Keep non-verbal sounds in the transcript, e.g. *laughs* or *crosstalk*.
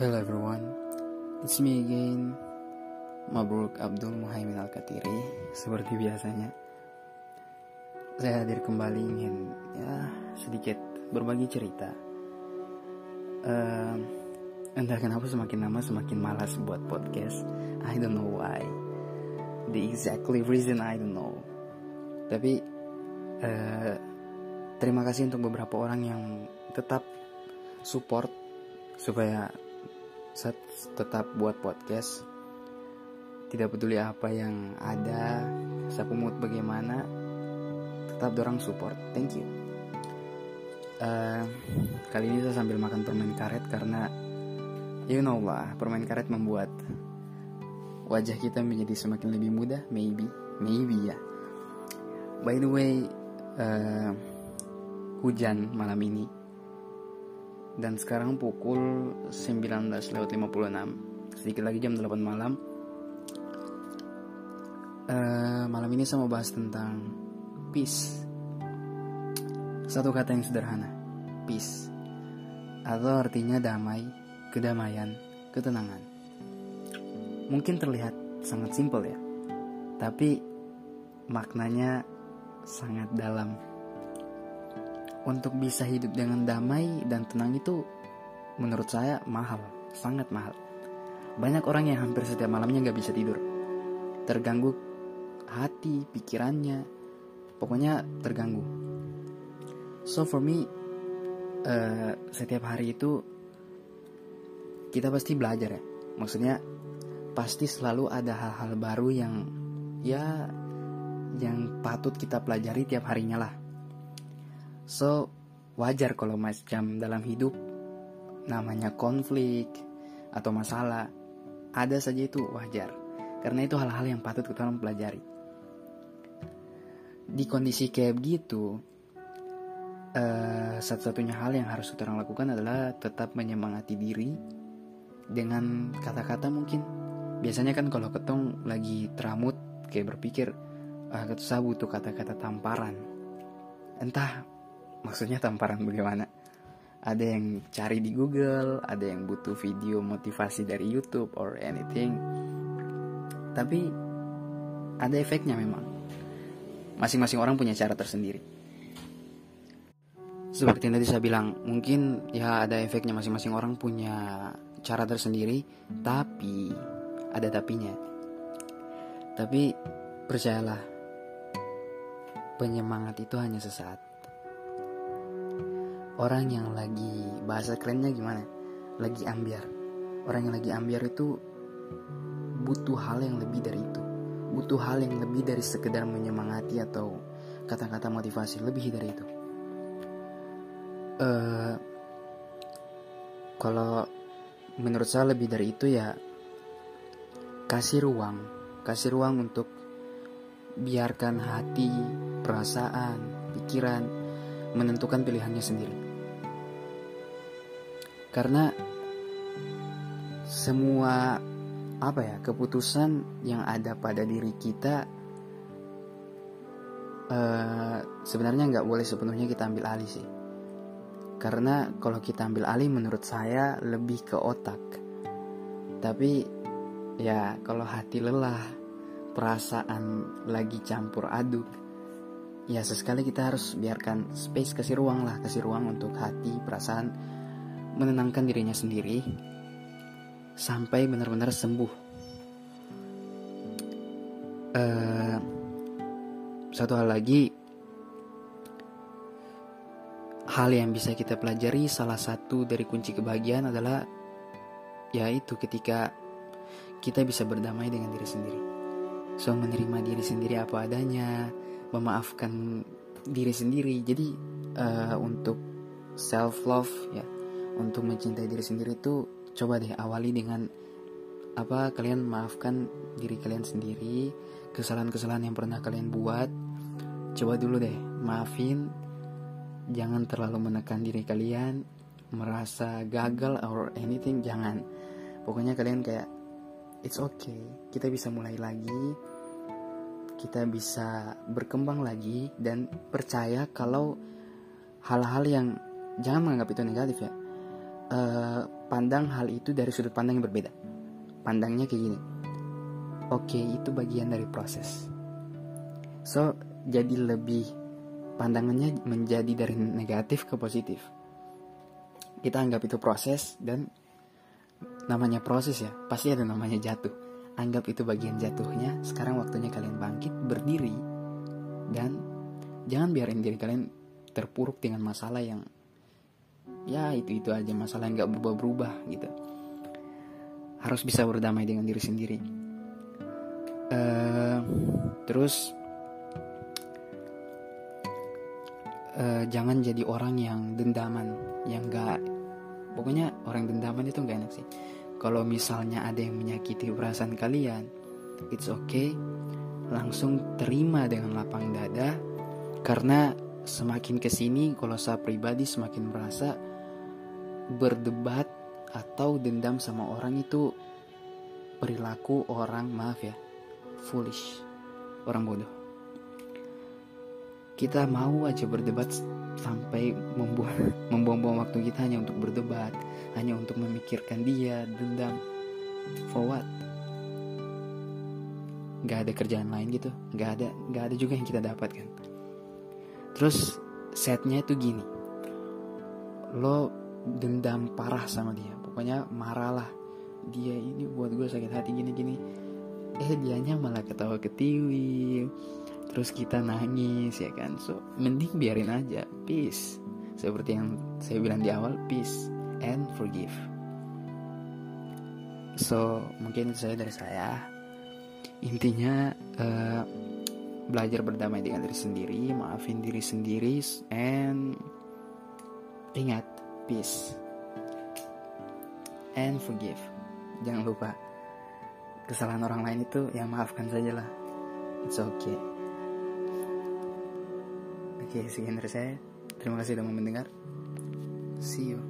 Hello everyone, it's me again, Mabruk Abdul Muhaimin Al-Katiri Seperti biasanya. Saya hadir kembali ingin ya sedikit berbagi cerita. Uh, Entah kenapa semakin lama semakin malas buat podcast. I don't know why. The exactly reason I don't know. Tapi uh, Terima kasih untuk beberapa orang yang tetap support supaya saya tetap buat podcast. Tidak peduli apa yang ada saya mood bagaimana tetap dorang support. Thank you. Uh, kali ini saya sambil makan permen karet karena you know lah permen karet membuat wajah kita menjadi semakin lebih muda maybe maybe ya. By the way uh, hujan malam ini dan sekarang pukul 19.56 sedikit lagi jam 8 malam. Uh, malam ini saya mau bahas tentang peace. Satu kata yang sederhana peace. Atau artinya damai kedamaian ketenangan. Mungkin terlihat sangat simpel ya tapi maknanya sangat dalam untuk bisa hidup dengan damai dan tenang itu menurut saya mahal, sangat mahal. Banyak orang yang hampir setiap malamnya gak bisa tidur. Terganggu hati, pikirannya, pokoknya terganggu. So for me, uh, setiap hari itu kita pasti belajar ya. Maksudnya pasti selalu ada hal-hal baru yang ya yang patut kita pelajari tiap harinya lah So, wajar kalau macam dalam hidup namanya konflik atau masalah ada saja itu wajar. Karena itu hal-hal yang patut kita pelajari. Di kondisi kayak begitu, uh, satu-satunya hal yang harus kita lakukan adalah tetap menyemangati diri dengan kata-kata mungkin. Biasanya kan kalau ketong lagi teramut kayak berpikir, ah, saya butuh kata-kata tamparan. Entah maksudnya tamparan bagaimana? Ada yang cari di Google ada yang butuh video motivasi dari YouTube or anything. Tapi ada efeknya memang. Masing-masing orang punya cara tersendiri. Seperti yang tadi saya bilang mungkin ya ada efeknya masing-masing orang punya cara tersendiri tapi ada tapinya. Tapi percayalah penyemangat itu hanya sesaat orang yang lagi bahasa kerennya gimana? Lagi ambiar. Orang yang lagi ambiar itu butuh hal yang lebih dari itu. Butuh hal yang lebih dari sekedar menyemangati atau kata-kata motivasi. Lebih dari itu. Uh, kalau menurut saya lebih dari itu ya kasih ruang. Kasih ruang untuk biarkan hati perasaan pikiran menentukan pilihannya sendiri. Karena semua apa ya keputusan yang ada pada diri kita uh, sebenarnya nggak boleh sepenuhnya kita ambil alih sih. Karena kalau kita ambil alih menurut saya lebih ke otak. Tapi ya kalau hati lelah perasaan lagi campur aduk ya sesekali kita harus biarkan space kasih ruang lah kasih ruang untuk hati perasaan menenangkan dirinya sendiri sampai benar-benar sembuh. Uh, satu hal lagi, hal yang bisa kita pelajari salah satu dari kunci kebahagiaan adalah yaitu ketika kita bisa berdamai dengan diri sendiri. So menerima diri sendiri apa adanya, memaafkan diri sendiri. Jadi uh, untuk self love ya untuk mencintai diri sendiri itu coba deh awali dengan apa kalian maafkan diri kalian sendiri kesalahan-kesalahan yang pernah kalian buat. Coba dulu deh maafin. Jangan terlalu menekan diri kalian. Merasa gagal or anything jangan. Pokoknya kalian kayak it's okay kita bisa mulai lagi kita bisa berkembang lagi dan percaya kalau hal-hal yang jangan menganggap itu negatif ya. Uh, pandang hal itu dari sudut pandang yang berbeda. Pandangnya kayak gini. Oke itu bagian dari proses. So jadi lebih pandangannya menjadi dari negatif ke positif. Kita anggap itu proses dan namanya proses ya pasti ada namanya jatuh anggap itu bagian jatuhnya sekarang waktunya kalian bangkit berdiri dan jangan biarin diri kalian terpuruk dengan masalah yang ya itu itu aja masalah yang nggak berubah berubah gitu. Harus bisa berdamai dengan diri sendiri. Uh, terus uh, jangan jadi orang yang dendaman yang gak pokoknya orang dendaman itu nggak enak sih kalau misalnya ada yang menyakiti perasaan kalian, it's okay. Langsung terima dengan lapang dada. Karena semakin ke sini, kalau saya pribadi semakin merasa berdebat atau dendam sama orang itu perilaku orang maaf ya foolish orang bodoh kita mau aja berdebat sampai membuang *laughs* membuang-buang waktu kita hanya untuk berdebat hanya untuk memikirkan dia dendam. For what? Nggak ada kerjaan lain gitu. Nggak ada nggak ada juga yang kita dapatkan. Terus setnya itu gini. Lo dendam parah sama dia. Pokoknya marah lah. Dia ini buat gue sakit hati gini gini eh dianya malah ketawa ketiwi terus kita nangis ya kan? So mending biarin aja. Peace. Seperti yang saya bilang di awal peace and forgive. So mungkin saya dari saya. Intinya uh, belajar berdamai dengan diri sendiri maafin diri sendiri and ingat peace and forgive. Jangan lupa kesalahan orang lain itu ya maafkan saja lah it's okay Oke, sekian saya. Terima kasih sudah mendengar. See you.